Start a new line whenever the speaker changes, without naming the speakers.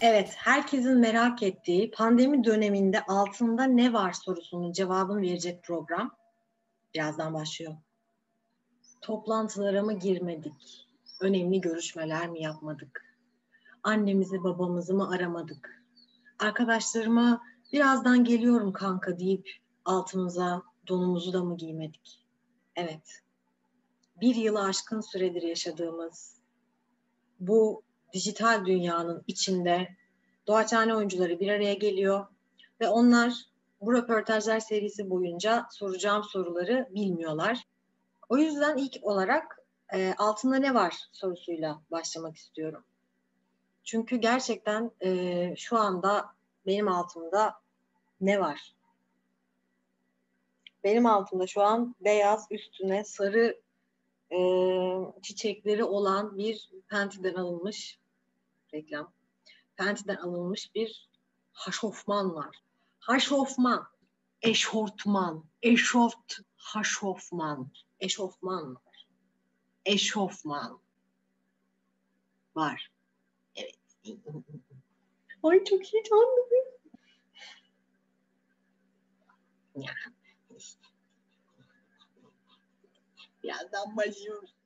Evet, herkesin merak ettiği pandemi döneminde altında ne var sorusunun cevabını verecek program birazdan başlıyor. Toplantılara mı girmedik? Önemli görüşmeler mi yapmadık? Annemizi babamızı mı aramadık? Arkadaşlarıma birazdan geliyorum kanka deyip altımıza donumuzu da mı giymedik? Evet, bir yılı aşkın süredir yaşadığımız bu dijital dünyanın içinde doğaçhane oyuncuları bir araya geliyor ve onlar bu röportajlar serisi boyunca soracağım soruları bilmiyorlar. O yüzden ilk olarak e, altında ne var sorusuyla başlamak istiyorum. Çünkü gerçekten e, şu anda benim altımda ne var? Benim altımda şu an beyaz üstüne sarı e, çiçekleri olan bir Penti'den alınmış reklam. Penti'den alınmış bir haşofman var. Haşofman, eşortman, eşort, haşofman, eşofman var. Eşofman var. Evet. Ay çok heyecanlıyım. Ya. Birazdan başlıyoruz.